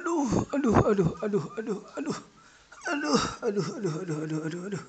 aduh aduh aduh aduh aduh aduh aduh aduh aduh aduh aduh aduh